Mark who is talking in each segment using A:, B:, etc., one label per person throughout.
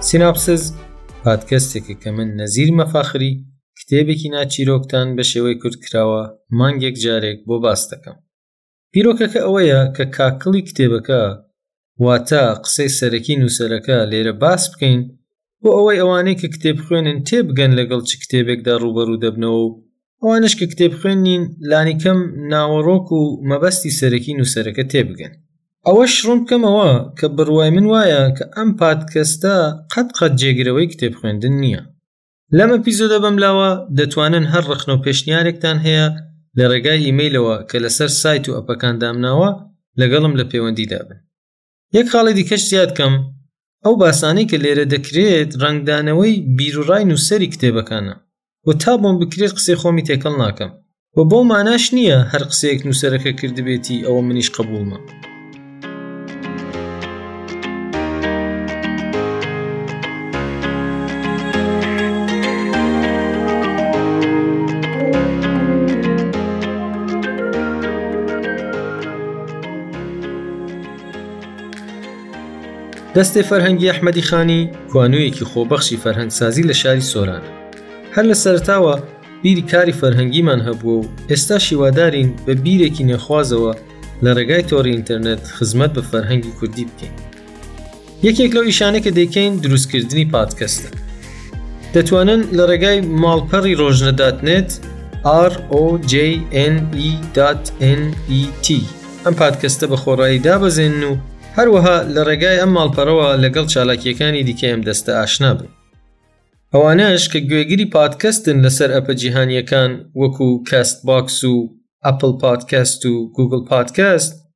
A: سیناپسز پادکەستێکە کە من نەزیر مەفاخری کتێبێکی نا چیرۆکتان بە شێوەی کورت کراوە مانگێک جارێک بۆ باس دەکەم بیرۆکەکە ئەوەیە کە کاکڵی کتێبەکە واتە قسەی سەرەکی نووسەرەکە لێرە باس بکەین بۆ ئەوەی ئەوانەی کە کتێب خوێنن تێبگەن لەگەڵ چ کتێبێکدا ڕووبەڕوو دەبنەوە و ئەوانش کە کتێبخوێن نین لانیکەم ناوەڕۆک و مەبەستی سەرەکی نووسەرەکە تێبگەن ئەوەش ڕوون بکەمەوە کە بڕوای من وایە کە ئەم پادکەستە قەت قەت جێگرەوەی کتێب خوێندن نییە لەم ئەپیزۆدە بەملاوە دەتوانن هەر ڕەخنە و پێشنیارێکتان هەیە لە ڕێگای ئیمەیلەوە کە لەسەر سایت و ئەپەکان دامناوە لەگەڵم لە پەیوەندیدا بن یەک خاڵی دیکەش زیاد کەم ئەو باسانەی کە لێرە دەکرێت ڕنگدانەوەی بیروڕای نووسەری کتێبەکانە و تا بۆم بکرێت قسەی خۆمی تێکەڵ ناکەم و بەو ماناش نییە هەر قسەیەک نووسەرەکە کردبێتی ئەوە منیش قبولمە دەستێ فەرهەنگی ئەحمەدی خانی کوانوویەکی خۆبەخشی فەرهەنگسازی لە شاری سۆرانە هەر لە سەرتاوە بیری کاری فەرهەنگیمان هەبووە و ئێستا شیوادارین بە بیرێکی نێخوازەوە لە ڕێگای تۆڕی ئینتەرنێت خزمەت بە فەرهەنگی کوردی بکەین یەکێک لەو ئیشانەی کە دەیکەین دروستکردنی پادکەستە دەتوانن لە ڕێگای ماڵپەڕی ڕۆژنە دات نێت ROJNE.net ئەم پادکەستە بە خۆڕایی دابەزێنن و هەروەها لە ڕێگای ئەم ماڵپەرەوە لەگەڵ چالاکیەکانی دیکەی ئەم دەستە ئاشنا بن ئەوانەش کە گوێگری پادکەستن لەسەر ئەپە جیهانیەکان وەکو کەست باکس و ئەپل پادکەست و گوگل پادکەست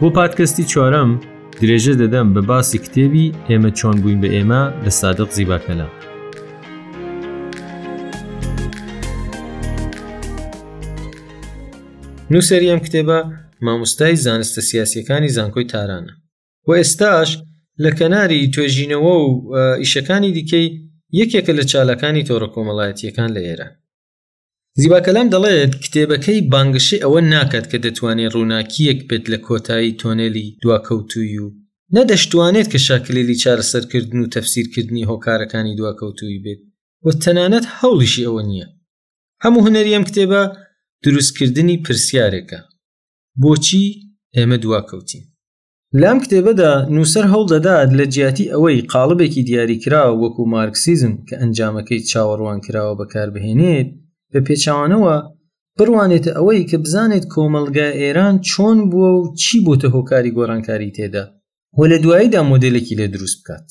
B: بۆ پادکەستی چوارەم درێژە دەدەم بە باسی کتێبی ئێمە چۆن بووین بە ئێمە لە سادق زیباکەلا
A: نووسری ئەم کتێبە مامۆستای زانستە سیاسیەکانی زانکۆی تارانە و ئێستاش لە کەناری توێژینەوە و ئیشەکانی دیکەی یەکێکە لە چالەکانی تۆڕە کۆمەڵایەتیەکان لە ئێرە زیبا کەلام دەڵێت، کتێبەکەی بانگەشەی ئەوە ناکات کە دەتوانێت ڕووناکییەک بێت لە کۆتایی تۆنێلی دواکەوتوویی و نە دەشتوانێت کەشە کلیلی چارەسەرکردن و تەفسیرکردنی هۆکارەکانی دواکەوتوویی بێت و تەنانەت هەوڵیشی ئەوە نییە. هەموو هونەری ئەم کتێبە دروستکردنی پرسیارێکە، بۆچی ئێمە دواکەوتین؟ لەم کتێبەدا نووسەر هەوڵ دەدات لە جیاتی ئەوەی قاڵبێکی دیاریکراوە وەکو مارکسیزم کە ئەنجامەکەی چاوەڕوان کراوە بەکاربهێنێت بە پێچەوانەوە بڕوانێتە ئەوەی کە بزانێت کۆمەڵگا ئێران چۆن بووە و چی بۆتە هۆکاری گۆڕانکاری تێدا و لە دواییدا مۆدلێکی لێ دروست بکات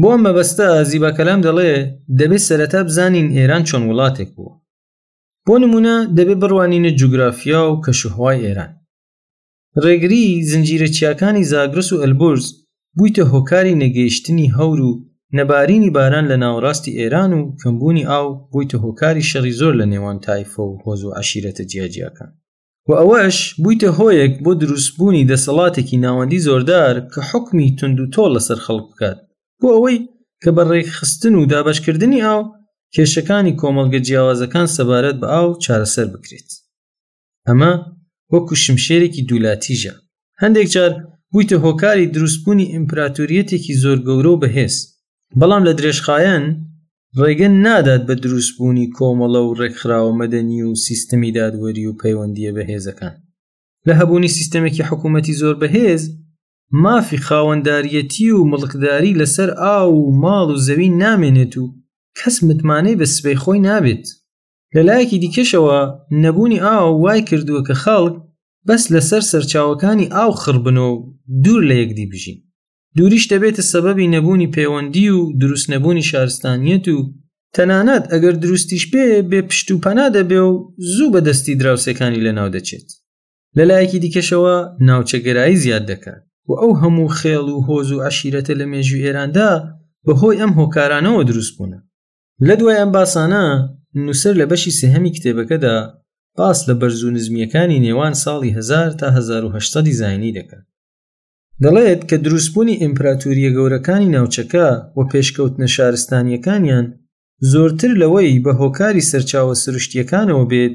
A: بۆ ئەم مەبەستە زیبا کەلام دەڵێ دەبێت سەرەتا بزانین ئێران چۆن وڵاتێک بووە بۆ نمونە دەبێت بڕوانینە جوگرافیا و کەشوهوای ئێران ڕێگری زنجیرە چیاکانی زاگرس و ئەلبورز بوویتە هۆکاری نەگەیشتنی هەور و نەبارینی باران لە ناوەڕاستی ئێران و کەمبوونی ئاو بوویتە هۆکاری شەڕی زۆر لە نێوان تایفە و هۆز و عەشیرەتە جیاجیاکان و ئەوەش بوویتە هۆیەک بۆ دروستبوونی دەسەڵاتێکی ناوەندی زۆردار کە حوکمی توندوتۆڵ لەسەر خەڵک بکات بۆ ئەوەی کە بە ڕێکخستن و دابەشکردنی ئاو کێشەکانی کۆمەڵگە جیاوازەکان سەبارەت بە ئاو چارەسەر بکرێت. ئەمە وەکو شمشێرێکی دوولاتیژە هەندێک جار بوویتە هۆکاری دروستبوونی ئیمپراتوریەتێکی زۆر گەورە و بەهێز بەڵام لە درێژخایەن ڕێگە نادات بە دروستبوونی کۆمەڵە و ڕێکخراوە مەدەنی و سیستمی دادوەری و پەیوەندیە بەهێزەکان لە هەبوونی سیستەمێکی حکوومەتی زۆر بەهێز مافی خاوەنداریەتی و مڵکداری لەسەر ئاو و ماڵ و زەوی نامێنێت و کەس متمانەی بە سبەی خۆی نابێت لە لایەکی دیکەشەوە نەبوونی ئاو وای کردووە کە خەڵک بەس لەسەر سەرچاوەکانی ئاو خڕبن و دوور لە یەکدی بژین دووریش دەبێتە سەبەبی نەبوونی پەیوەندی و دروست نەبوونی شارستانیەت و تەنانەت ئەگەر دروستیش پێ بێ پشت و پەنا دەبێ و زوو بە دەستی دراوسێکانی لەناو دەچێت لە لایەکی دیکەشەوە ناوچەگەرایی زیاد دەکات و ئەو هەموو خێڵ و هۆز و عشیرەتە لە مێژوی ئێراندا بەهۆی ئەم هۆکارانەوە دروست بوونە لە دوای ئەم باسانە نووسەر لە بەشی سێهەمی کتێبەکەدا باس لە بەرز و نزمییەکانی نێوان ساڵی 1000 تا 1800 ی زاینی دەکات دەڵێت کە دروستبوونی ئیمپراتورییە گەورەکانی ناوچەکە و پێشکەوتنە شارستانییەکانیان زۆرتر لەوەی بە هۆکاری سەرچاوە سروشتییەکانەوە بێت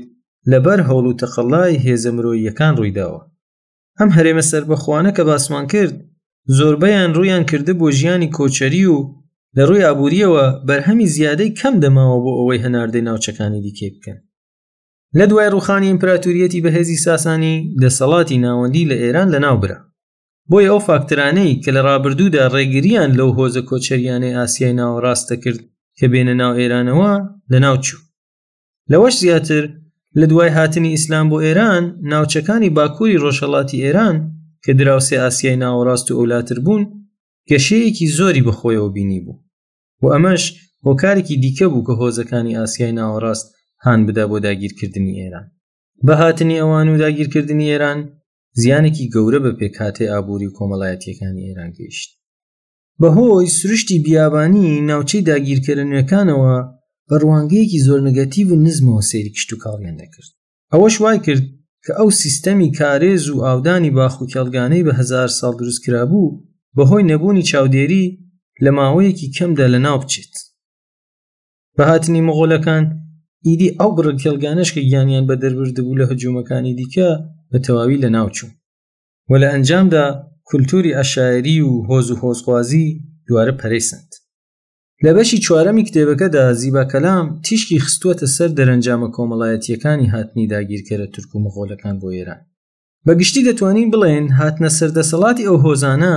A: لەبەر هەوڵ و تەقەلای هێزە مرۆییەکان ڕوویداوە ئەم هەرێمە سەربەخۆانە کە باسمان کرد زۆربەیان ڕویان کردە بۆ ژیانی کۆچەری و لە ڕووی ئابووریەوە بەرهەمی زیادەی کەم دەماوە بۆ ئەوەی هەناردەی ناوچەکانی دیکەی بکەن لە دوای ڕوخانی ئیمپراتوریەتی بەهێزی ساسانی دەسەڵاتی ناوەندی لە ئێران لە ناوبرا بۆی ئەو فاکترانەی کە لە ڕابردوودا ڕێگریان لەو هۆزە کۆچەریانەی ئاسیای ناوەڕاستە کرد کە بێنە ناو ئێرانەوە لە ناوچوو لەوەش زیاتر لە دوای هاتنی ئیسلام بۆ ئێران ناوچەکانی باکووری ڕۆژهەڵاتی ئێران کە دراوسێ ئاسیای ناوەڕاست و ئەولاتر بوون گەشەیەکی زۆری بەخۆیەوە بینی بوو و ئەمەش هۆکارێکی دیکە بوو کە هۆزەکانی ئاسیای ناوەڕاست هان بدا بۆ داگیرکردنی ئێران بە هاتنی ئەوان و داگیرکردنی ئێران زیانێکی گەورە بە پێکهاتەی ئابووری و کۆمەڵایەتیەکانی ئێران گەیشت بەهۆی سروشتی بیابانی ناوچەی داگیرکەرە نوێکانەوە بە ڕوانگەیەکی زۆر نگەتیڤ و نزمەوە سەیری کشتوکاڵیان دەکرد ئەوەش وای کرد کە ئەو سیستەمی کارێز و ئاودانی باخ و کێڵگانەی بە هەزار ساڵ دروست کرابوو بەهۆی نەبوونی چاودێری لە ماوەیەکی کەمدا لەناو بچێت بە هاتنی مغۆلەکان ئیدی ئەو بڕە کێڵگانەش کە گیانیان بەدەربردبوو لە هجوومەکانی دیکە بە تەواوی لەناو چوو و لە ئەنجامدا کولتوری عەشایەری و هۆز و هۆزخوازی دوارە پەرەی سەند. لە بەشی چوارەمی کتێبەکەدا زیبا کەلام تیشکی خستووەتە سەر دەرەنجامە کۆمەڵایەتییەکانی هاتنی داگیرکەرە تورک و مغۆلەکان بۆ ئێران. بە گشتی دەتوانین بڵێین هاتنە سەردەسەڵاتی ئەو هۆزانە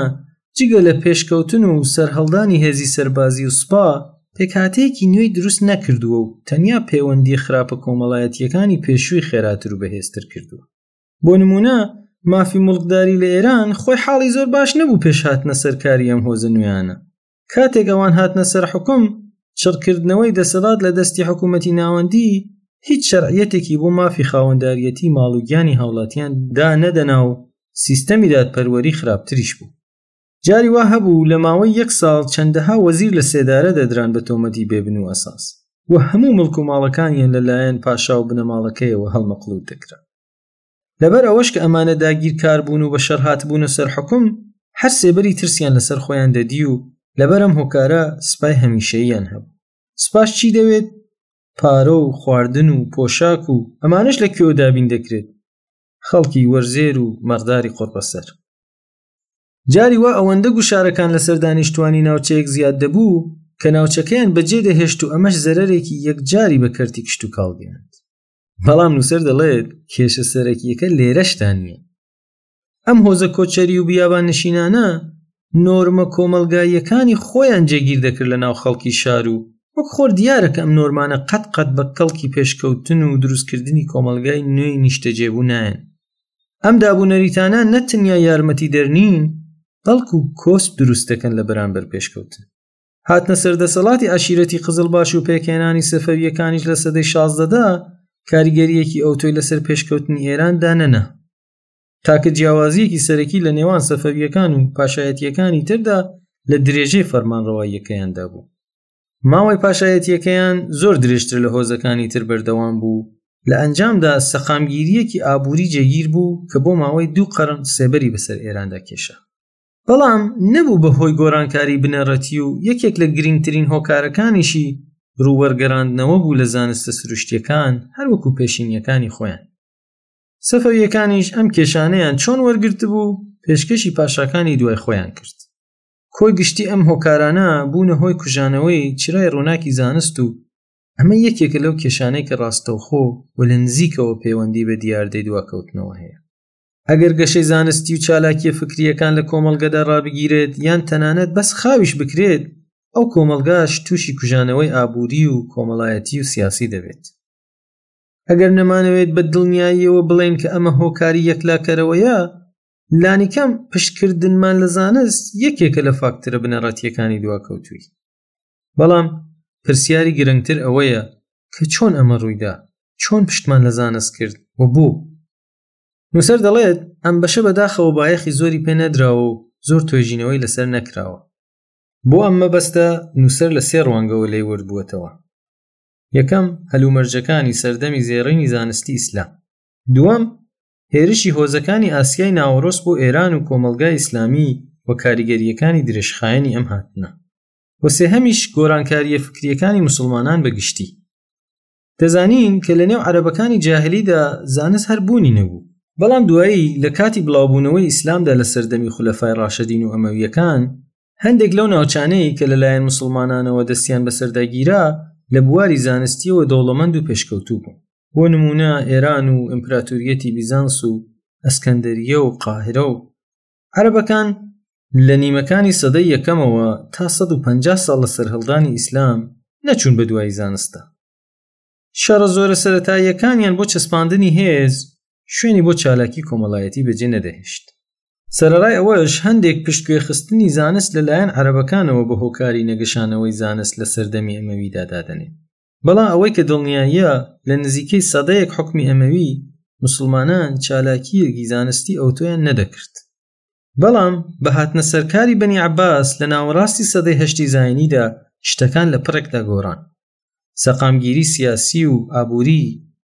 A: جگە لە پێشکەوتن و سەرهەڵدانی هێزی سەربازی و سوپا، پێکهاتەیەکی نوێی دروست نەکردووە و تەنیا پێوەندییە خراپە کۆمەڵایەتییەکانی پێشووی خێراتر و بەهێزتر کردووە. بۆ نمونە مافی مڵکداری لە ئێران خۆی حاڵی زۆر باش نەبوو پێش هاتنە سەرکاری ئەم هۆزە نوێیانە کاتێک ئەوان هاتنە سەر حکوم چڕکردنەوەی دەسەڵات لە دەستی حکوومەتی ناوەندی هیچ شەرعیەتێکی بۆ مافی خاوەنداریەتی ماڵوگیانی هاوڵاتیان دا نەدەنا و سیستەمی دادپەروەری خراپتریش بوو جاری وا هەبوو لە ماوەی یەک ساڵ چەندەها وەزیر لە سێدارە دەدران بە تۆمەتی بێبن و ئەساس و هەموو مڵک و ماڵەکانیان لەلایەن پاشا و بنەماڵەکەیەوە هەڵمەقڵوب دەکران لەبەر ئەوەش کە ئەمانە داگیرکار بوون و بە شەڕ هاتبوونە سەر حکوم هەر سێبەری ترسیان لەسەر خۆیان دەدی و لەبەر ئەم هۆکارە سپای هەمیشەییان هەبوو سپاش چی دەوێت پارە و خواردن و پۆشاک و ئەمانش لە کوێوە دابین دەکرێت خەڵکی وەرزێر و مەغداری قڕبەسەر جاری وا ئەوەندە گوشارەکان لەسەر دانیشتوانی ناوچەیەک زیاد دەبوو کە ناوچەکەیان بەجێ دەهێشت و ئەمەش زەرەرێکی یەکجاری بە کەرتی کشت و کاڵگەیاند بەڵام نووسەر دەڵێت کێشە سەرەکیەکە لێرەشتان نییە ئەم هۆزە کۆچەری و بیابان نشینانە نۆرمە کۆمەلگاییەکانی خۆیان جێگیر دەکرد لە ناو خەڵکی شار و وەک خۆر دیارە کە ئەم نۆرمانە قەت قەت بە کەڵکی پێشکەوتن و دروستکردنی کۆمەلگای نوێی نیشتەجێبوو نایەن ئەم دابونەریتانە نەتنیا یارمەتی دەرنین بەڵکو کۆس دروست دەکەن لە بەرامبەر پێشکەوتن هاتنە سەردەسەڵاتی عشیرەتی قزل باش و پێکهێنانی سەفەویەکانیش لە سەدەی شازدەدا کاریگەریەکی ئەوتۆی لەسەر پێشکەوتنی ئێران دانەنا تاکە جیاوازیەکی سەرەکی لە نێوان سەفەویەکان و پاشایەتیەکانی تردا لە درێژەی فەرمانڕەواییەکەیاندا بوو ماوەی پاشایەتیەکەیان زۆر درێژتر لە هۆزەکانی تر بەردەوام بوو لە ئەنجامدا سەقامگیریەکی ئابووری جێگیر بوو کە بۆ ماوەی دوو قەرن سێبەری بەسەر ئێراندا کێشا بەڵام نەبوو بە هۆی گۆرانکاری بنەڕەتی و یەکێک لە گرنگترین هۆکارەکانیشی ڕووەرگەراندنەوە بوو لە زانستە سروشتیەکان هەروەکو پێشینیەکانی خۆیان سەفەویەکانیش ئەم کێشانەیان چۆن وەرگرتبوو پێشکەشی پاشاکانی دوای خۆیان کرد کۆی گشتی ئەم هۆکارانە بوونە هۆی کوژانەوەی چرای ڕووناکی زانست و ئەمە یەکێکە لەو کێشانەی کە ڕاستەوخۆ و لە نزیکەوە پەیوەندی بە دیاردەی دواکەوتنەوە هەیە ئەگەر گەشەی زانستی و چالاکیە فکریەکان لە کۆمەڵگەدا ڕابگیرێت یان تەنانەت بەس خاویش بکرێت ئەو کۆمەلگاش تووشی کوژانەوەی ئابووری و کۆمەڵایەتی و سیاسی دەبێت ئەگەر نەمانەوێت بە دڵنیاییەوە بڵێن کە ئەمە هۆکاری یەکلاکەرەوەیە لانیکەم پشتکردنمان لە زانست یەکێکە لە فاکترە بنەڕەتیەکانی دواکەوتوی بەڵام پرسیاری گرنگتر ئەوەیە کە چۆن ئەمە ڕوویدا چۆن پشتمان لە زانست کرد و بۆ نووسەر دەڵێت ئەم بەشە بەداخەوە بایەخی زۆری پێ نەدراوە و زۆر توێژینەوەی لەسەر نەکراوە بۆ ئەم مەبەستە نووسەر لە سێ ڕوانگەوە لێی ورد بووەتەوە یەکەم هەلومەرجەکانی سەردەمی زێڕینی زانستی ئیسلام دووەم هێرشی هۆزەکانی ئاسیای ناوەڕۆست بۆ ئێران و کۆمەڵگای ئیسلامی و کاریگەرییەکانی درێژخایەنی ئەم هاتنە و سێهەمیش گۆرانکارییە فکرییەکانی موسڵمانان بە گشتی دەزانین کە لە نێو عەرەبەکانی جاهلیدا زانست هەر بوونی نەبوو بەڵام دوایی لە کاتی بڵاوبوونەوەی ئیسلامدا لە سەردەمی خولەفای ڕاشدین و ئەمەویەکان هەندێک لەو ناوچانەی کە لەلایەن مسلمانانەوە دەستیان بەسەرداگیرا لە بواری زانستیەوە دەوڵەمەند و پێشکەوتوو بوون بۆ نموونە ئێران و ئیمپراتوریەتی بیزانس و ئەسکەندریە و قاهرە و عەرەبەکان لە نیمەکانی سەدەی یەکەمەوە تا 150 ساڵ لە سەرهەڵدانی ئیسلام نەچوون بە دوای زانستە شەڕە زۆرە سەتاییەکانیان بۆ چەسپاندنی هێز شوێنی بۆ چالاکی کۆمەڵایەتی بەجێ نەدەهێشت سەرڕای ئەوەش هەندێک پشتگوێخستنی زانست لەلایەن عەرەبەکانەوە بە هۆکاری نەگەشانەوەی زانست لە سەردەمی ئەمەویدا دادەنێن بەڵام ئەوەی کە دڵنیاییە لە نزیکەی سەدەیەک حکومی ئەمەوی مسلمانان چالاکیەکی زانستی ئەوتۆیان نەدەکرد بەڵام بە هاتنە سەرکاری بەنی عباس لە ناوەڕاستی سەدەی هەشتی زایینیدا شتەکان لە پڕێکدا گۆڕان سەقامگیری سیاسی و ئابووری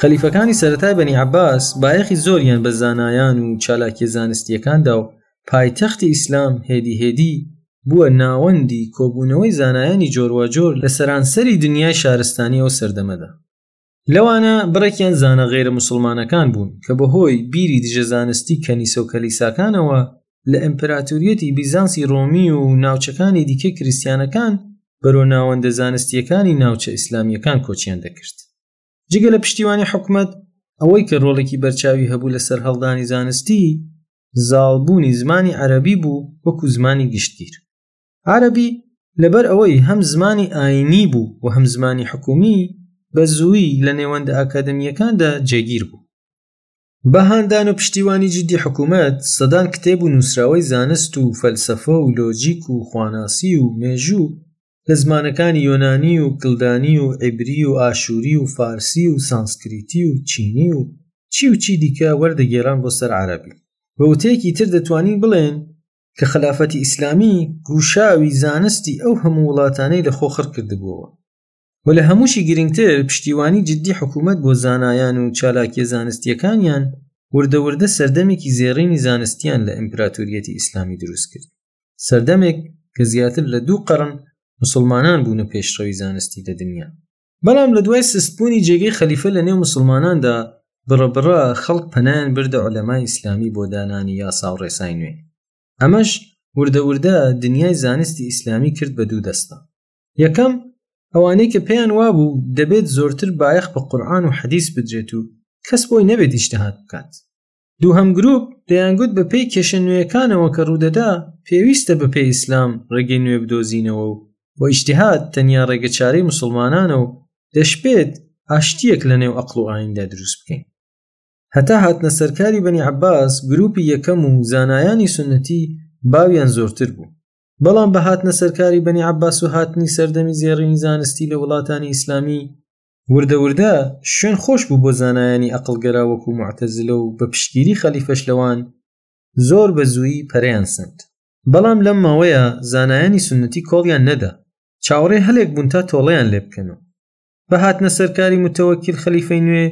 A: خەلیفەکانی سەرەتای بەنی عەباس بایەخی زۆریان بە زانایان و چالاکیە زانستیەکان دا و پایتەختی ئیسلام هێدی هێدی بووە ناوەندی کۆبوونەوەی زانایانی جۆرواجۆر لە سەرانسەری دنیای شارستانی ئەو سەردەمەدا. لەوانە بڕێکیان زانا غەیرە موسڵمانەکان بوون کە بە هۆی بیری دژە زانستی کەنیسە و کەلیساکانەوە لە ئیمپراتوریەتی بیزانسی ڕۆمی و ناوچەکانی دیکەی کریستیانەکان بەرەو ناوەندە زانستیەکانی ناوچە ئیسلامیەکان کۆچیان دەکرد. جگە لە پشتیوانی حکومت ئەوەی کە ڕۆڵێکی بەرچاوی هەبوو لە سەرهەڵدانی زانستی زاڵبوونی زمانی عەربی بوو وەکو زمانی گشتگیر عربی لەبەر ئەوەی هەم زمانی ئاینی بوو و هەم زمانی حکومی بە زووی لە نێوەندە ئاکادمیەکاندا جێگیر بوو بە هاندان و پشتیوانی جدی حکوومەت سەدان کتێب و نووسراوەی زانست و فەلسەفە و لۆجیک و خواناسی و مێژوو لە زمانەکانی یۆنانی و کلدانی و عیبری و ئاشووری و فارسی و سانسکریتی و چینی و چی و چی دیکە وەردەگێڕان بۆ سەر عەرەبی بە وتەیەکی تر دەتوانین بڵێن کە خەلافەتی ئیسلامی گوشاوی زانستی ئەو هەموو وڵاتانەی لە خۆ خڕ کردبووەوە و لە هەمووشی گرنگتر پشتیوانی جددی حکوومەت بۆ زانایان و چالاکیە زانستیەکانیان وردە وردە سەردەمێکی زێڕینی زانستیان لە ئیمپراتوریەتی ئیسلامی دروست کرد سەردەمێک کە زیاتر لە دوو قەڕن مسلمانان بوونە پێشڕەوی زانستی دە دنیا بەڵام لە دوای سستبوونی جێگەی خەلیفە لە نێو مسلماناندا بڕە بڕە خەڵک پەنایان بردە عولەمای ئیسلامی بۆ دانانی یاسا و ڕێسای نوێ ئەمەش وردە وردە دنیای زانستی ئیسلامی کرد بە دوو دەستە یەکەم ئەوانەی کە پێیان وابوو دەبێت زۆرتر بایەخ بە قورآن و حەدیث بدرێت و کەس بۆی نەبێت ئیشتهات بکات دووهەم گروپ دەیانگوت بە پێی کێشە نوێیەکانەوە کە ڕوودەدا پێویستە بە پێی ئیسلام ڕێگەی نوێ بدۆزینەوە و و ئیجتیهاد تەنیا ڕێگە چارەی موسڵمانانە و دەشبێت ئاشتییەک لە نێو ئەقڵ و ئاییندا دروست بکەین هەتا هاتنە سەرکاری بەنی عەباس گروپی یەکەم و زانایانی سنەتی باویان زۆرتر بوو بەڵام بە هاتنە سەرکاری بەنی عەباس و هاتنی سەردەمی زێڕینی زانستی لە وڵاتانی ئیسلامی وردە وردە شوێن خۆش بوو بۆ زانایانی ئەقڵگەرا وەکو معتەزلە و بە پشتگیری خەلیفەش لەوان زۆر بە زووی پەرەیان سەند بەڵام لەم ماوەیە زانایانی سوننەتی کۆڵیان نەدا چاوەڕێ هەلێک بوون تا تۆڵەیان لێ بکەن و بە هاتنە سەر کاری موتەوەکیل خەلیفەی نوێ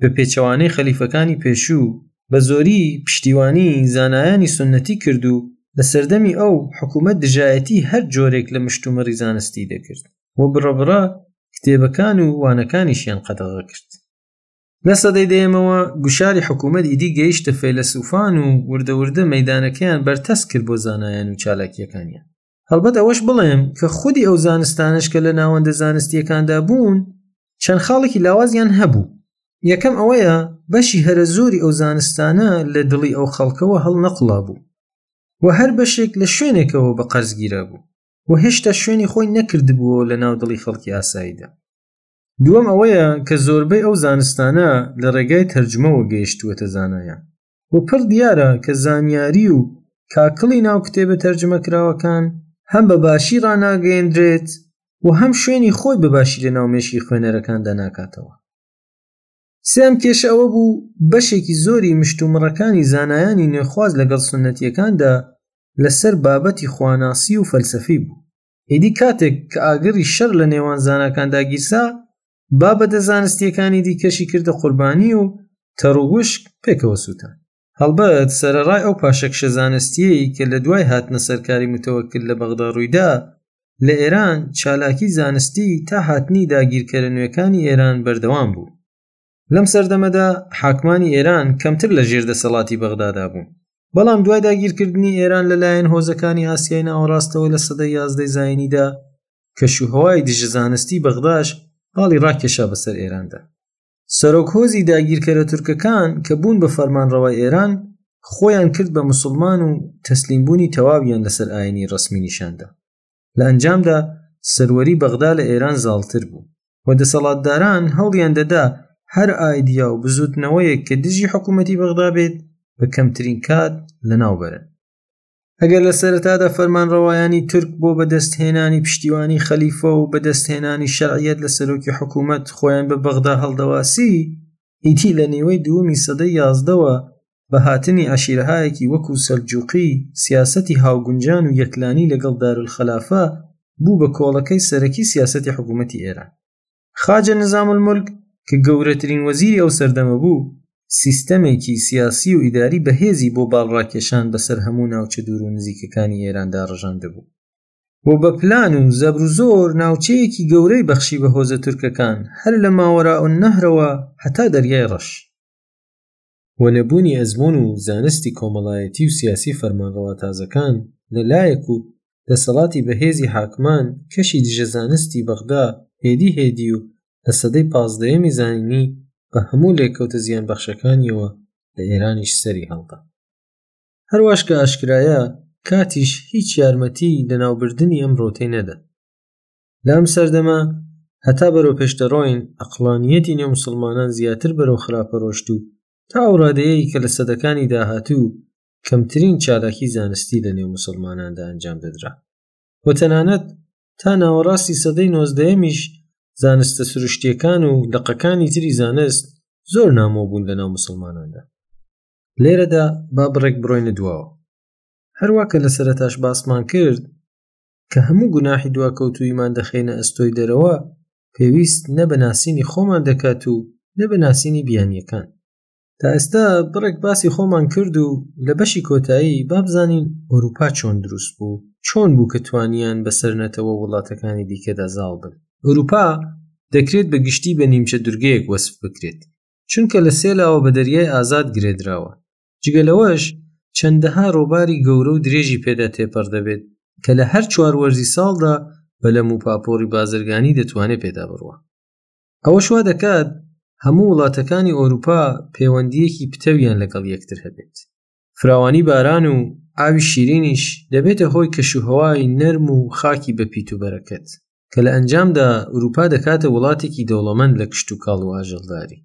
A: بە پێچەوانەی خەلیفەکانی پێشوو بە زۆری پشتیوانی زانایانی سوننەتی کرد و لە سەردەمی ئەو حکوومەت دژایەتی هەر جۆرێک لە مشتومڕی زانستی دەکرد و بڕەبڕە کتێبەکان و وانەکانیشیان قەدەغە کرد لە سەدەی دەیەمەوە گوشاری حکوومەت ئیدی گەیشتە فەیلەسوفان و وردەوردە مەدانەکەیان بەرتەس کرد بۆ زانایان و چالاکیەکانیان هەڵبەت ئەوەش بڵێم کە خودی ئەو زانستانش کە لە ناوەندە زانستیەکاندا بوون چەند خاڵێکی لاوازیان هەبوو یەکەم ئەوەیە بەشی هەرە زۆری ئەو زانستانە لە دڵی ئەو خەڵکەوە هەڵ نەقڵا بوو و هەر بەشێک لە شوێنێکەوە بە قەرزگیرا بوو و هێشتا شوێنی خۆی نەکردبووە لە ناو دڵی خەڵکی ئاساییدا دووەم ئەوەیە کە زۆربەی ئەو زانستانە لە ڕێگای تەرجمەوە گەیشتووەتە زانایان و پڕ دیارە کە زانیاری و کاکڵی ناو کتێبە تەرجمە کراوەکان هەم بە باشی ڕناگەیەندرێت و هەم شوێنی خۆی بە باشی لە ناو مێشی خوێنەرەکاندا ناکاتەوە سێیەم کێشە ئەوە بوو بەشێکی زۆری مشتومڕەکانی زانایانی نوێخواز لەگەڵ سونەتییەکاندا لەسەر بابەتی خواناسی و فەلسەفی بوو ئیدی کاتێک کە ئاگری شەڕ لە نێوان زاناکاندا گیرسا بابەتە زانستییەکانی دیکەشی کردە قوربانی و تەڕووشک پێکەوە سووتان هەڵبەت سەرەڕای ئەو پاشەکشە زانستییەی کە لە دوای هاتنە سەرکاری موتەوەکل لە بەغدا ڕوویدا، لە ئێران چالاکی زانستی تا هاتنی داگیرکەرە نوێکانی ئێران بەردەوام بوو. لەم سەردەمەدا حاکمانی ئێران کەمتر لە ژێر دەسەڵاتی بەغدادا بوون. بەڵام دوای داگیرکردنی ئێران لە لایەن هۆزەکانی ئاسیای ناوەڕاستەوە لە سەدەی یازدەی زایینیدا، کەشوهەوای دژە زانستی بەغداش باڵی ڕاکێشا بەسەر ئێراندا. سەرۆک هۆزی داگیرکەرە تورکەکان کە بوون بە فەرمانڕەوای ئێران خۆیان کرد بە مسوڵمان و تەسلیم بوونی تەواویان لەسەر ئاینی ڕەسمی نیشاندا لە ئەنجامدا سەروەری بەغدا لە ئێران زاڵتر بوو و دەسەڵاتداران هەوڵیان دەدا هەر ئایدیا و بزوتنەوەیەک کە دژی حکوومەتی بەغدا بێت بە کەمترین کات لەناوبەرن ئەگەر لە سەرەتادا فەرمانڕەوایانی تورک بۆ بەدەستهێنانی پشتیوانی خەلیفە و بەدەستهێنانی شەرعیەت لە سەرۆکی حکوومەت خۆیان بە بەغدا هەڵدەواسی ئیتی لە نیوەی دووەمی سەدەی یازدەوە بە هاتنی عەشیرەهایەکی وەکو سەلجوقی سیاسەتی هاوگونجان و یەکلانی لەگەڵ دارولخەلافە بوو بە کۆڵەکەی سەرەکی سیاسەتی حکوومەتی ئێران. خاجە نظام الملک کە گەورەترین وەزیری ئەو سەردەمە بوو سیستەمێکی سیاسی و ئیداری بەهێزی بۆ باڵڕاکێشان بەسەر هەموو ناوچە دوور و نزیکەکانی ئێراندا ڕژاندە بوو و بە پلان و زەبر و زۆر ناوچەیەکی گەورەی بەخشی بە هۆزە تورکەکان هەر لە ماوەرا و نەهرەوە هەتا دەریای ڕەش و نەبوونی ئەزموون و زانستی کۆمەڵایەتی و سیاسی فەرمانڕەوا تازەکان لە لایەک و دەسەڵاتی بەهێزی حاکمان کەشی دژە زانستی بەغدا هێدی هێدی و لە سەدەی پازدەیەمی زانینی بە هەموو لێکەوتە زیانبەخشەکانیەوە لە ئێرانیش سەری هەڵدا. هەرواش کە ئاشکرایە کاتیش هیچ یارمەتیی لەناوبردنی ئەم رەوتەی نەدا. لام سەردەمە هەتا بەرەو پێشتەڕۆین ئەقلانیەتی نێو مسلمانان زیاتر بەرەو خراپە ڕۆشت و تا ئەو ڕادەیەی کە لە سەدەکانی داهاتوو کەمترین چالاکی زانستی لە نێو مسلماناندا ئەنجام دەدرا و تەنانەت تا ناوەڕاستی سەدەی نۆزدەیەمیش زانستە سروشتیەکان و دەقەکانی تری زانست زۆر نامۆ بوون لە ناو مسلماناندا لێرەدا با بڕێک بڕۆینە دواوە هەروە کە لە سەرتاش باسمان کرد کە هەموو گوناحی دواکەوتوویمان دەخەینە ئەستۆی دەرەوە پێویست نە بە ناسینی خۆمان دەکات و نە بە ناسینی بیانیەکان تا ئێستا بڕێک باسی خۆمان کرد و لە بەشی کۆتایی بابزانین ئۆروپا چۆن دروست بوو چۆن بوو کە توانیان بەسەر نەتەوە وڵاتەکانی دیکەدا زاڵ بن ئۆروپا دەکرێت بە گشتی بە نیمچە دورگەیەک وەسف بکرێت چونکە لە سێ لاوە بە دەریای ئازاد گرێدراوە جگە لەوەش چەندەها ڕووباری گەورە و درێژی پێدا تێپەڕ دەبێت کە لە هەر چوار وەرزی ساڵدا بە لەم و پاپۆڕی بازرگانی دەتوانێت پێدا بڕوا ئەوەش وا دەکات هەموو وڵاتەکانی ئۆروپا پەیوەندیەکی پتەویان لەگەڵ یەکتر هەبێت فراوانی باران و ئاوی شیرینیش دەبێتە هۆی کەشوهوای نەرم و خاکی بەپیت و بەرەکەت کە لە ئەنجامدا ئوروپا دەکاتە وڵاتێکی دەوڵەمەند لە کشت و کاڵ و ئاژەڵداری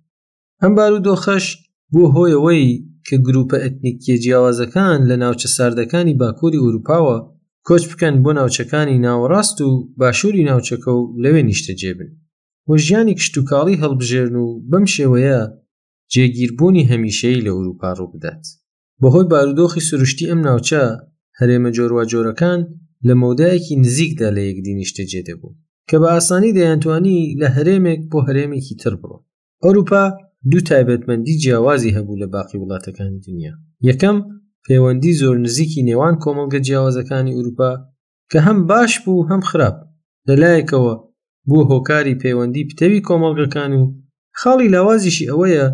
A: ئەم بارودۆخەش بۆ هۆیەوەی کە گروپە ئەتنیکیە جیاوازەکان لە ناوچە ساردەکانی باکووری ئوروپاوە کۆچ بکەن بۆ ناوچەکانی ناوەڕاست و باشووری ناوچەکە و لەوێ نیشتەجێ بن و ژیانی کشتوکاڵی هەڵبژێرن و بەم شێوەیە جێگیربوونی هەمیشەیی لە ئوروپا ڕووبدات بەهۆی بارودۆخی سروشتی ئەم ناوچە هەرێمە جۆرواجۆرەکان لە مەودایەکی نزیکدا لە یەکدی نیشتەجێ دەبوون کە بە ئاسانی دەیانتوانی لە هەرێمێک بۆ هەرێمێکی تر بڕۆن ئەوروپا دوو تایبەتمەندی جیاوازی هەبوو لە باقی وڵاتەکانی دنیا یەکەم پەیوەندی زۆر نزیکی نێوان کۆمەڵگە جیاوازەکانی ئوروپا کە هەم باش بوو هەم خراپ لەلایەکەوە بوو هۆکاری پەیوەندی پتەوی کۆمەڵگەکان و خاڵی لاوازیشی ئەوەیە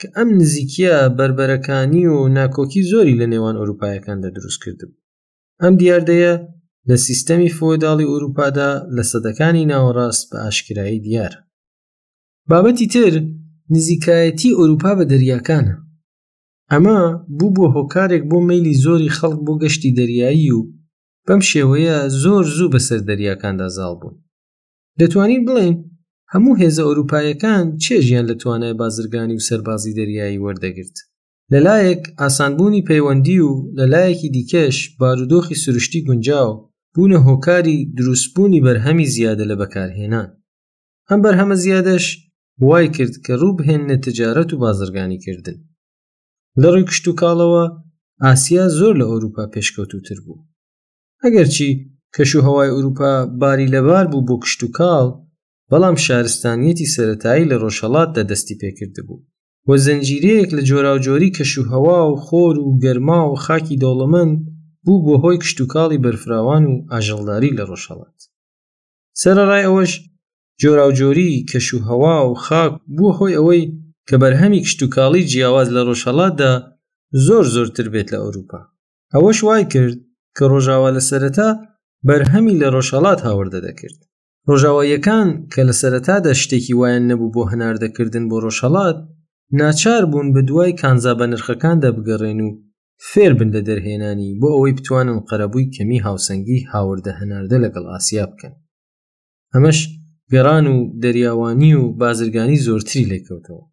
A: کە ئەم نزیکە بربەرەکانی و ناکۆکی زۆری لە نێوان ئەوروپایەکاندا دروست کردن ئەم دیاردەیە لە سیستەمی فۆداڵی ئوروپادا لە سەدەکانی ناوەڕاست بە ئاشکرایی دیار بابەتی تر نزیکایەتی ئەوروپا بە دەریاکانە ئەمە بوو بۆ هۆکارێک بۆ میلی زۆری خەڵک بۆ گەشتی دەریایی و بەم شێوەیە زۆر زوو بەسەر دەریاکاندا زاڵ بوون دەتوانین بڵێن هەموو هێزە ئەوروپایەکان چێژیان لە توانای بازرگانی و سەربازی دەریایی وەردەگرت لەلایەک ئاسانبوونی پەیوەندی و لەلایەکی دیکەش بارودۆخی سروشتی گونجاو بوونە هۆکاری دروستبوونی بەرهەمی زیادە لە بەکارهێنان ئەم بەرهەمە زیادەش وای کرد کە ڕوو بهێنە تجارەت و بازرگانی کردن لە ڕووی کشت و کاڵەوە ئاسیا زۆر لە ئەوروپا پێشکەوتوتر بوو ئەگەرچی کەش و هەوای ئەوروپا باری لەبار بوو بۆ کشت و کاڵ بەڵام شارستانیەتی سەتایی لە ڕۆژهڵاتدا دەستی پێکرد بوو و زنجیرەیەک لە جۆراوجۆری کەش و هەوا و خۆر و گەرما و خاکی دەوڵەمەند بوو بۆ هۆی کشتتوکاڵی بەرفراوان و ئاژەڵداری لە ڕۆژهڵات سەرەڕای ئەوەش جۆراوجۆری کەش و هەوا و خاک بووە هۆی ئەوەی کە بەرهەمی کشتتوکاڵی جیاواز لە ڕۆژهڵاتدا زۆر زۆرتر بێت لە ئەوروپا ئەوەش وای کرد کە ڕۆژاوا لە سەرەتا بەرهەمی لە ڕۆژهڵات هاوردە دەکرد ڕۆژاواییەکان کە لە سەرەتادا شتێکی وایان نەبوو بۆ هەناردەکردن بۆ ڕۆژهڵات ناچار بوون بە دوای کانزا بە نرخەکاندا بگەڕێن و فێر بن لە دەرهێنانی بۆ ئەوەی بتوانن قەرەبووی کەمی هاوسەنگی هاوردە هەناردە لەگەڵ ئاسیا بکەن ئەمەش گەڕان و دەریاوانی و بازرگانی زۆرتری لێکەوتەوە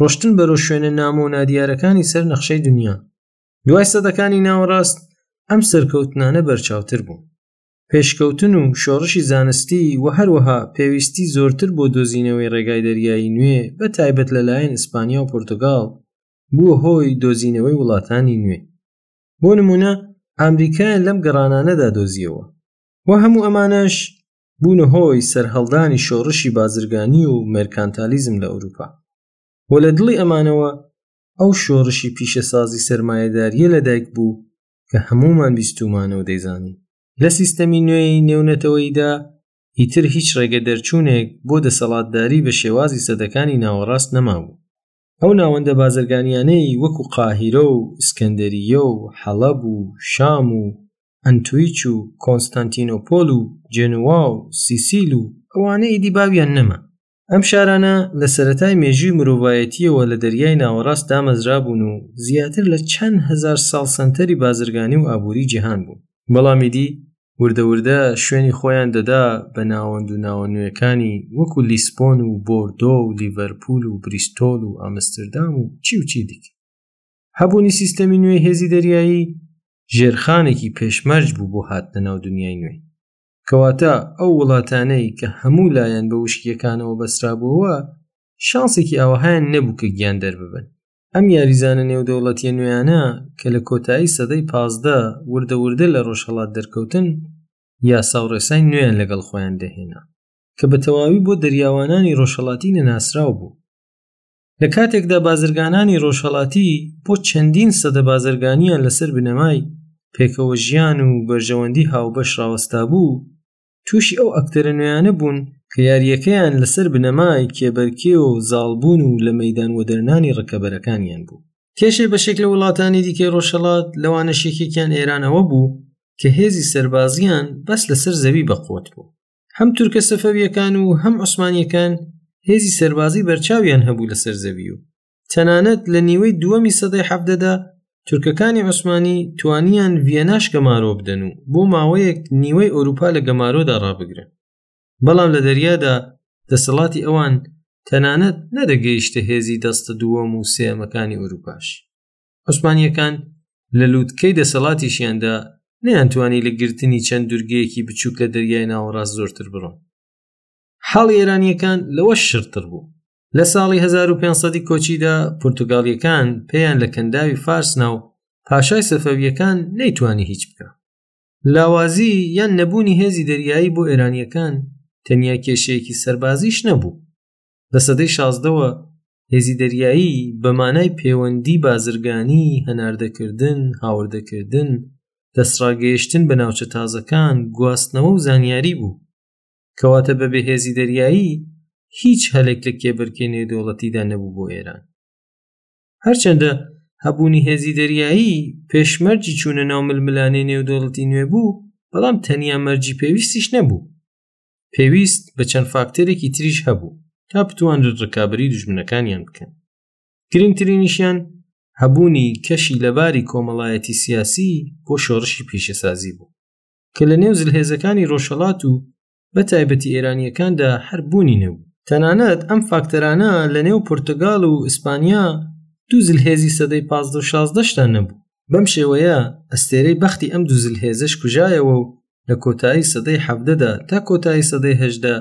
A: ڕۆشتن بەرەو شوێنە نامۆ و نادیارەکانی سەر نەخشەی دنیا دوای سەدەکانی ناوەڕاست ئەم سەرکەوتنانە بەرچاوتر بوون پێشکەوتن و شۆڕشی زانستی و هەروەها پێویستی زۆرتر بۆ دۆزینەوەی ڕێگای دەریایی نوێ بە تایبەت لەلایەن ئیسپانیا و پرتگال بووە هۆی دۆزینەوەی وڵاتانی نوێ بۆ نمونە ئەمریکایان لەم گەڕانانەدا دۆزیەوە و هەموو ئەمانەش بوونە هۆی سەرهەڵدانی شۆڕشی بازرگانی و مەرکانتالیزم لە ئەوروپا و لە دڵی ئەمانەوە ئەو شۆڕشی پیشەسازی سرمایهداریە لەدایک بوو کە هەمومان بیستومانە و دەیزانین لە سیستەمی نوێی نێونەتەوەیدا ئیتر هیچ ڕێگە دەرچوونێک بۆ دەسەڵاتداری بە شێوازی سەدەکانی ناوەڕاست نەمابوو ئەو ناوەندە بازرگانیانەی وەکو قاهیرە و ئیسکەندەریە و حەڵەب و شام و ئەنتویچ و کۆنستانتینۆپۆل و جێنوا و سیسیل و ئەوانە ئیدی باویان نەما. ئەم شارانە لە سەرەتای مێژووی مرۆڤایەتییەوە لە دەریای ناوەڕاست دامەزرابوون و زیاتر لە چەند هەزار ساڵ سەنتەری بازرگانی و ئابووری جیهان بوون. بەڵام ئیدی وردە وردە شوێنی خۆیان دەدا بە ناوەند و ناوە نوێەکانی وەکو لیسبۆن و بۆردۆ و لیڤەرپول و بریستۆل و ئامستردام و چی و چی دیکە هەبوونی سیستەمی نوێی هێزی دەریایی ژێرخانێکی پێشمەرج بوو بۆ هاتنە ناو دنیای نوێ کەواتە ئەو وڵاتانەی کە هەموو لایەن بە وشکیەکانەوە بەسرابووەوە شانسێکی ئاوەهایان نەبوو کە گیان دەرببن ئەم یاریزانە نێودەوڵەتیە نوێیانە کە لە کۆتایی سەدەی پازدە وردە وردە لە ڕۆژهەڵات دەرکەوتن یاسا و ڕێسای نوێیان لەگەڵ خۆیان دەهێنا کە بە تەواوی بۆ دەریاوانانی ڕۆژهەڵاتی نەناسراو بوو لە کاتێکدا بازرگانانی ڕۆژهەڵاتی بۆ چەندین سەدە بازرگانیان لەسەر بنەمای پێکەوە ژیان و بەرژەوەندی هاوبەش ڕاوەستا بوو تووشی ئەو ئەکتەرە نوێیانە بوون کە یارییەکەیان لەسەر بنەمای کێبەرکێ و زاڵبوون و لە مەدان وەدەرنانی ڕکەبەرەکانیان بوو کێشەی بەشێک لە وڵاتانی دیکەی ڕۆژهەڵات لەوانە شێکێکیان ئێران ئەوە بوو کە هێزی سەربازیان بەس لەسەر زەوی بەقوت بوو هەم تورکە سەفەویەکان و هەم عوسمانیەکان هێزی سەربازی بەرچاویان هەبوو لەسەر زەوی و تەنانەت لە نیوەی دووەمی سەدەی حەفدەدا تورکەکانی عوسمانی توانیان ڤیەناش گەمارۆ بدەن و بۆ ماوەیەک نیوەی ئەوروپا لە گەمارۆدا ڕابگرن بەڵام لە دەریادا دەسەڵاتی ئەوان تەنانەت نەدەگەیشتە هێزی دەستە دووەم و سێمەکانی ئەوروپاش عوسمانیەکان لە لووتکەی دەسەڵاتیشیاندا نەیانتوانی لە گرتنی چەند دوورگەیەکی بچووکە دەریای ناوەڕاست زۆرتر بڕۆن حاڵی ئێرانیەکان لەوە شرتر بوو لە ساڵی 1500 کۆچیدا پرتوگالیەکان پێیان لە کەنداوی فارسنا و پاشای سەفەویەکان نەیتوانی هیچ بکە لاوازی یان نەبوونی هێزی دەریایی بۆ ئێرانیەکان تەنیا کێشەیەکی سەربازیش نەبوو لە سەدەی شازدەوە هێزی دەریایی بە مانای پەیوەندی بازرگانی هەناردەکردن هاوردەکردن دەستڕاگەیشتن بە ناوچە تازەکان گواستنەوە و زانیاری بوو کەواتە بە بێهێزی دەریایی هیچ هەلێک لە کێبەرکێ نێودەوڵەتیدا نەبوو بۆ ئێران هەرچەندە هەبوونی هێزی دەریایی پێشمەرجی چوونە ناو ململانێ نێودەوڵەتی نوێ بوو بەڵام تەنیا مەرجی پێویستیش نەبوو پێویست بە چەند فاکتەرێکی تریش هەبوو تا بتوانرێت ڕکابی دوژمنەکانیان بکەن گرنگترینیشیان هەبوونی کەشی لەباری کۆمەڵایەتی سیاسی بۆ شۆڕشی پیشەسازی بوو کە لە نێو زلهێزەکانی ڕۆژهەڵات و بە تایبەتی ئێرانیەکاندا هەر بوونی نەبوو تەنانەت ئەم فاکتەرانە لە نێو پرتگال و ئیسپانیا دوو زلهێزی سەدەی پازدە و شازدەشدا نەبوو بەم شێوەیە ئەستێرەی بەختی ئەم دوو زلهێزەش کوژایەوە و لە کۆتایی سەدەی حەڤدەدا تا کۆتایی سەدەی هەژدە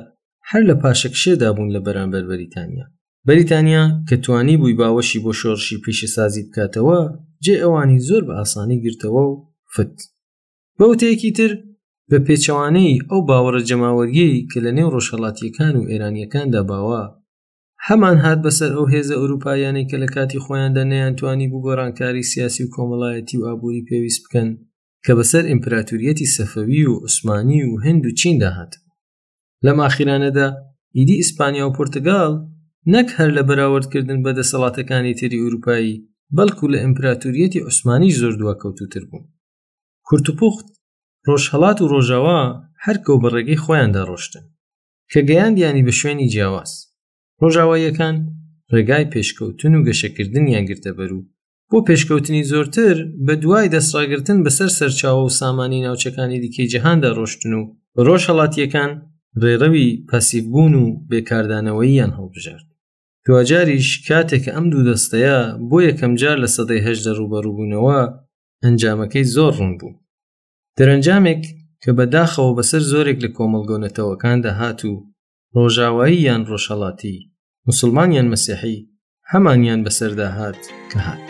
A: هەر لە پاشەکشێدا بوون لە بەرامبەر بەریتانیا بەریتانیا کە توانی بووی باوەشی بۆ شۆڕشی پیشەسازی بکاتەوە جێ ئەوانی زۆر بە ئاسانی گرتەوە و فت بە وتەیەکی تر بە پێچەوانەی ئەو باوەڕە جەماوەریەی کە لە نێو ڕۆژهڵاتیەکان و ئێرانیەکاندا باوە هەمان هات بەسەر ئەو هێزە ئەوروپایانەی کە لە کاتی خۆیاندا نەیانتوانی بوو گۆڕانکاری سیاسی و کۆمەڵایەتی و ئابووری پێویست بکەن کە بەسەر ئیمپراتوریەتی سەفەوی و عوسمانی و هند و چیندا هات لەم ئاخیرانەدا ئیدی ئیسپانیا و پرتگال نەک هەر لە بەراوردکردن بە دەسەڵاتەکانی تری ئوروپایی بەڵکو لە ئیمپراتوریەتی عوسمانی زۆر دواکەوتوتر بوون کورتوپوخت ڕۆژهەڵات و ڕۆژاوا هەر کەو بە ڕێگەی خۆیاندا ڕۆشتن کە گەیاندیانی بە شوێنی جیاواز ڕۆژاواییەکان ڕێگای پێشکەوتن و گەشەکردنیان گرتە بەر و بۆ پێشکەوتنی زۆرتر بە دوای دەستڕاگرتن بەسەر سەرچاوە و سامانی ناوچەکانی دیکەی جەهاندا ڕۆشتن و ڕۆژهەڵاتیەکان ڕێڕەوی پاسیڤبوون و بێکاردانەوەییان هەڵبژارد دواجاریش کاتێک کە ئەم دوو دەستەیە بۆ یەکەمجار لە سەدەی هەژدە ڕووبەڕووبوونەوە ئەنجامەکەی زۆر ڕوون بوو دەرەنجامێک کە بەداخەوە بەسەر زۆرێک لە کۆمەڵگۆنەتەوەکاندا هات و ڕۆژاوایی یان ڕۆژهڵاتی مسلمان یان مەسیحی هەمانیان بەسەردا هات کە هات.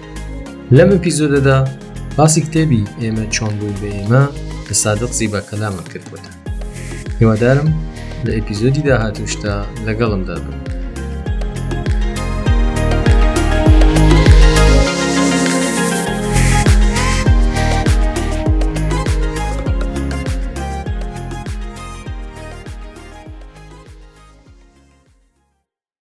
A: لەم ئەپیزۆدەدا باسی کتێبی ئێمە چۆن بووین بە ئێمە لە سادق زیبا کەلامە کردوەتە هیوادارم لە ئەپیزۆدی داهاتوشتا لەگەڵمدا بن